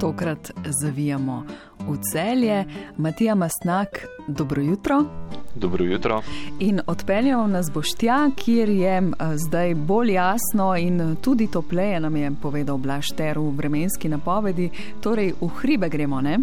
Tokrat zavijamo v celje. Matija Masnak, dobro jutro. Dobro jutro. In odpeljal nas boš tja, kjer je eh, zdaj bolj jasno in tudi topleje, nam je povedal Blašter v vremenski napovedi. Torej, v hribe gremo, ne?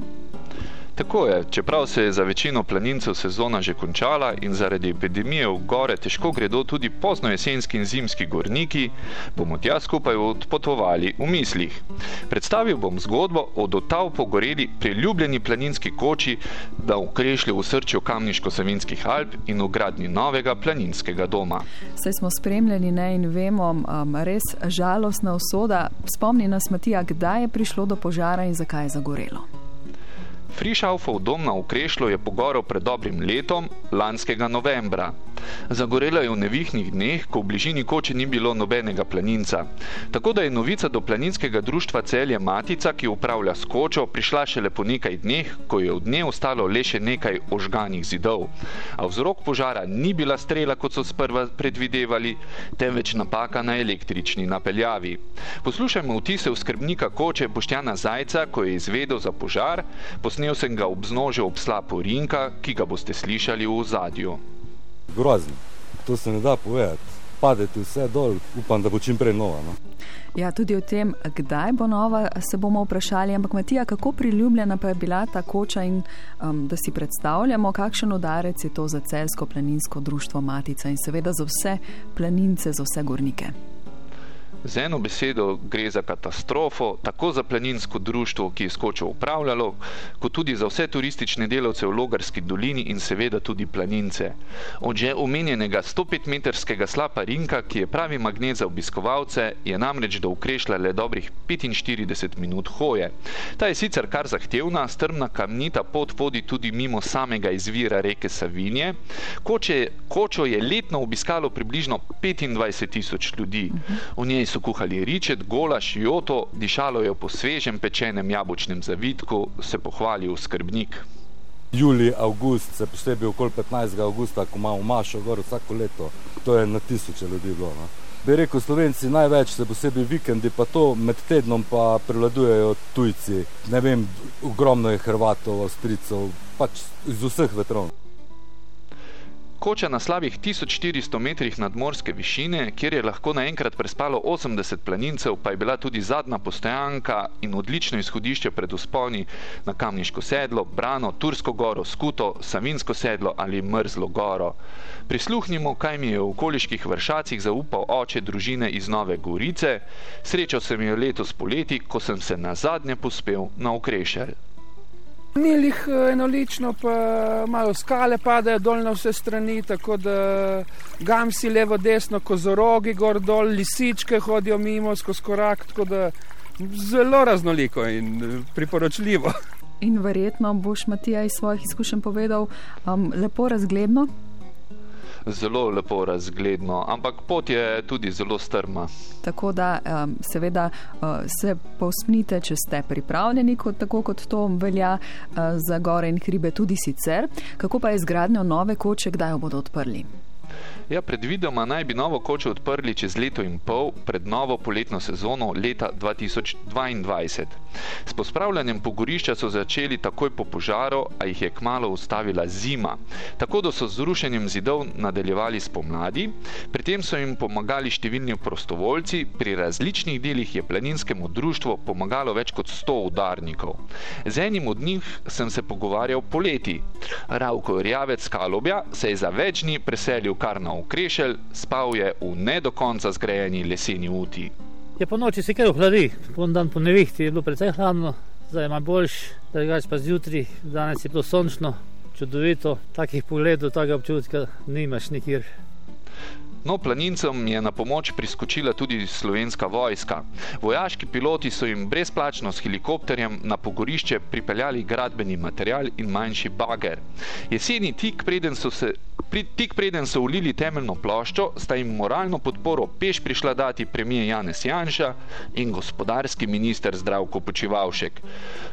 Tako je, čeprav se je za večino planincev sezona že končala in zaradi epidemije v gore težko gredo tudi pozno jesenski in zimski gorniki, bomo tja skupaj odpotovali v mislih. Predstavil bom zgodbo o dotav pogoreli priljubljeni planinski koči, da ukrešlja v srčju Kamniško-Savinskih Alp in v gradni novega planinskega doma. Saj smo spremljali ne in vemo, um, res žalostna usoda. Spomni nas, Matija, kdaj je prišlo do požara in zakaj je zagorelo. Frišaufov dom na Ukrešlu je pogorel pred dobrim letom, lanskega novembra. Zagorelo je v nevihnih dneh, ko v bližini koče ni bilo nobenega planinca. Tako da je novica do planinskega društva Celje Matica, ki upravlja s kočo, prišla šele po nekaj dneh, ko je od nje ostalo le še nekaj ožganih zidov. A vzrok požara ni bila strela, kot so sprva predvidevali, temveč napaka na električni napeljavi. Poslušajmo vtise skrbnika koče Boštjana Zajca, ko je izvedel za požar, posnel sem ga ob znožju obsla Porinka, ki ga boste slišali v zadju grozno. To se ne da povedati. Padeti vse dol, upam, da bo čim prej nova. No. Ja, tudi o tem, kdaj bo nova, se bomo vprašali. Ampak, Matija, kako priljubljena pa je bila ta koča in um, da si predstavljamo, kakšen udarec je to za celsko planinsko društvo Matica in seveda za vse planince, za vse gornike. Z eno besedo gre za katastrofo, tako za planinsko društvo, ki je skočo upravljalo, kot tudi za vse turistične delavce v Logarski dolini in seveda tudi planince. Od že omenjenega 105-metrskega slapa Rinka, ki je pravi magnet za obiskovalce, je namreč do ukrešla le dobrih 45 minut hoje. Ta je sicer kar zahtevna, strmna kamnita pot vodi tudi mimo samega izvira reke Savinje. Koče, kočo je letno obiskalo približno 25 tisoč ljudi. V njej so kuhali ričet, golaš, joto, dišalo je po svežem pečenem jabolčnem zavitku, se pohvalil skrbnik. Julij, avgust, se posebej okoli 15. avgusta, ko imamo mašo gor vsako leto, to je na tisoče ljudi bilo. No. Bi rekel, slovenci največ, se posebej vikendi, pa to med tednom pa prevladujejo tujci. Ne vem, ogromno je Hrvatov, Avstricov, pač iz vseh vetrov koča na slabih 1400 metrih nadmorske višine, kjer je lahko naenkrat prespalo 80 planincev, pa je bila tudi zadnja postojanka in odlično izhodišče pred usponi na Kamniško sedlo, Brano, Tursko goro, Skuto, Savinsko sedlo ali Mrzlo goro. Prisluhnimo, kaj mi je v okoliških vršacih zaupal oče družine iz Nove Gorice. Srečal sem jo letos poleti, ko sem se na zadnje pospel na okrešelj. Ni jih eh, enolično, pa malo skale padajo dol na vse strani, tako da gamsi levo, desno, kozorogi gor dol, lisičke hodijo mimo skozi korak, tako da zelo raznoliko in eh, priporočljivo. In verjetno boš Matija iz svojih izkušenj povedal um, lepo razgledno zelo lepo razgledno, ampak pot je tudi zelo strma. Tako da seveda se povsnite, če ste pripravljeni, kot, tako kot to velja za gore in hribe tudi sicer. Kako pa je zgradnjo nove koče, kdaj jo bodo odprli? Ja, predvidoma naj bi novo kočo odprli čez leto in pol pred novo poletno sezono leta 2022. S pospravljanjem pogorišča so začeli takoj po požaru, a jih je kmalo ustavila zima. Tako da so z rušenjem zidov nadaljevali spomladi, pri tem so jim pomagali številni prostovoljci, pri različnih delih je planinskemu društvu pomagalo več kot 100 udarnikov. Z enim od njih sem se pogovarjal poleti. Ravko Rjavec Kalobja se je za več dni preselil kar na okrešelj, spal je v ne do konca zgrajeni leseni uti. Je po noči se kar ohladi, po dan po nevihti je bilo precej hladno, zdaj ima boljš, drugač pa zjutraj, danes je bilo sončno, čudovito, takih pogledov, takega občutka nimaš nikjer. No, planincem je na pomoč priskočila tudi slovenska vojska. Vojaški piloti so jim brezplačno s helikopterjem na pogorišče pripeljali gradbeni material in manjši bager. Jeseni tik preden so se Tik preden so ulili temeljno ploščo, sta jim moralno podporo peš prišla dati premije Janez Janša in gospodarski minister Zdravko Počivalšek.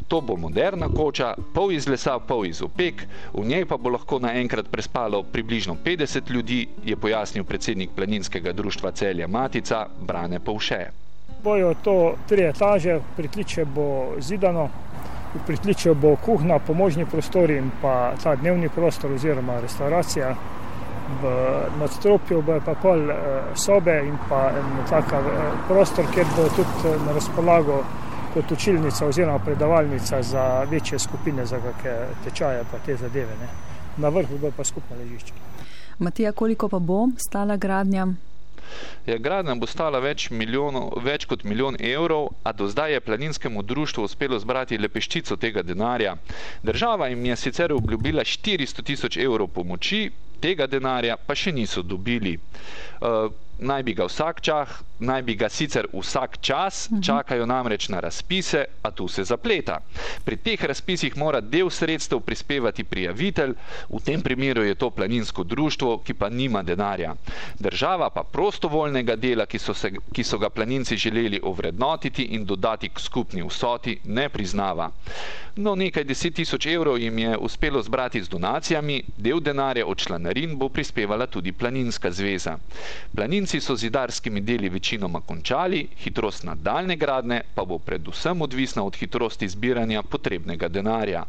To bo moderna koča, pol iz lesa, pol iz opek, v njej pa bo lahko naenkrat prespalo približno 50 ljudi, je pojasnil predsednik planinskega društva Celja Matica Brane Povše. Bojo to tri etaže, pritliče bo zidano, v pritličju bo kuhna, pomožni prostori in pa ta dnevni prostor oziroma restauracija. V nadstropju bo pa pol eh, sobe in pa en taka eh, prostor, kjer bo tudi eh, na razpolago kot učilnica oziroma predavalnica za večje skupine, za kakšne tečaje pa te zadeve. Ne. Na vrhu bo pa skupno ležišče. Matija, koliko pa bo stala gradnja? Ja, gradnja bo stala več, milijonov, več kot milijon evrov, a do zdaj je planinskemu društvu uspelo zbrati le peščico tega denarja. Država jim je sicer obljubila 400 tisoč evrov pomoči, tega denarja pa še niso dobili. Uh, naj bi ga vsak čas, naj bi ga sicer vsak čas, mhm. čakajo namreč na razpise, a tu se zapleta. Pri teh razpisih mora del sredstev prispevati prijavitelj, v tem primeru je to planinsko društvo, ki pa nima denarja. Država pa prostovoljnega dela, ki so, se, ki so ga planinci želeli ovrednotiti in dodati k skupni vsoti, ne priznava. No, nekaj deset tisoč evrov jim je uspelo zbrati z donacijami, del denarja od članarin bo prispevala tudi Planinska zveza. Planinci so zidarskimi deli večinoma končali, hitrost nadaljne gradne pa bo predvsem odvisna od hitrosti zbiranja potrebnega denarja.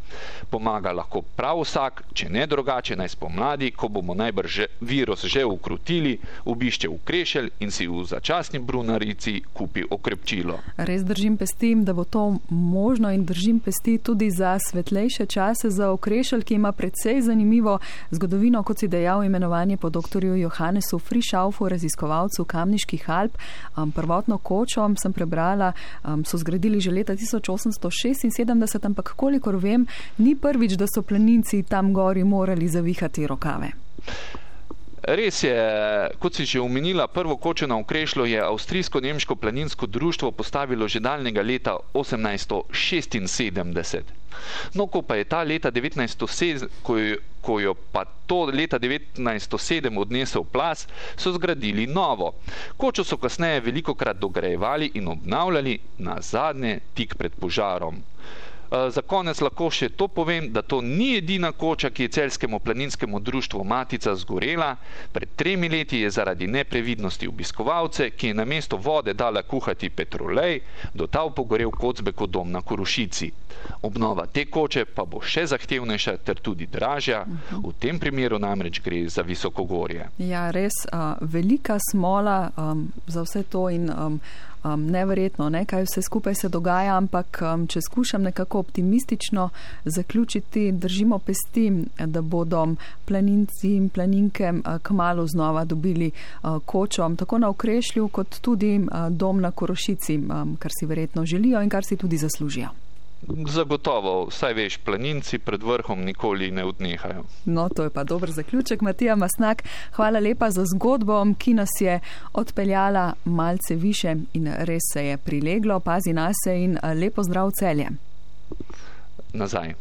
Pomaga lahko prav vsak, če ne drugače naj spomladi, ko bomo najbrž virus že ukrutili, obišče v krešelj in si v začasni brunarici kupi okrepčilo. Res držim pesti, da bo to možno in držim pesti tudi za svetlejše čase, za okrešelj, ki ima precej zanimivo zgodovino, kot si dejal, imenovanje po dr. Johannesu Frišaufu, raziskovalcu Kamniških Alp. Um, prvotno kočo sem prebrala, um, so zgradili že leta 1876, ampak kolikor vem, ni prvič, da so planinci tam gori morali zavihati rokave. Res je, kot si že omenila, prvo kočo na Ukrešlo je Avstrijsko-Nemško planinsko društvo postavilo že daljnega leta 1876. No, ko pa je ta leta 1907, ko, ko jo pa to leta 1907 odnesel plas, so zgradili novo. Kočo so kasneje veliko krat dograjevali in obnavljali, na zadnje tik pred požarom. Eh, za konec lahko še to povem, da to ni edina koča, ki je celskemu planinskemu društvu Matica zgorela. Pred tremi leti je zaradi neprevidnosti obiskovalce, ki je na mesto vode dala kuhati petrolej, dotal pogorel kocbeko dom na Korušici. Obnova te koče pa bo še zahtevnejša ter tudi dražja, v tem primeru namreč gre za visokogorje. Ja, res uh, velika smola um, za vse to in um, um, neverjetno, ne, kaj vse skupaj se dogaja, ampak um, če skušam nekako optimistično zaključiti, držimo pesti, da bodo planinci in planinke uh, kmalo znova dobili uh, kočo, tako na okrešlju, kot tudi uh, dom na Korošici, um, kar si verjetno želijo in kar si tudi zaslužijo. Zagotovo, vsaj veš, planinci pred vrhom nikoli ne odnehajo. No, to je pa dober zaključek, Matija Masnak. Hvala lepa za zgodbo, ki nas je odpeljala malce više in res se je prileglo. Pazi na se in lepo zdrav celje. Nazaj.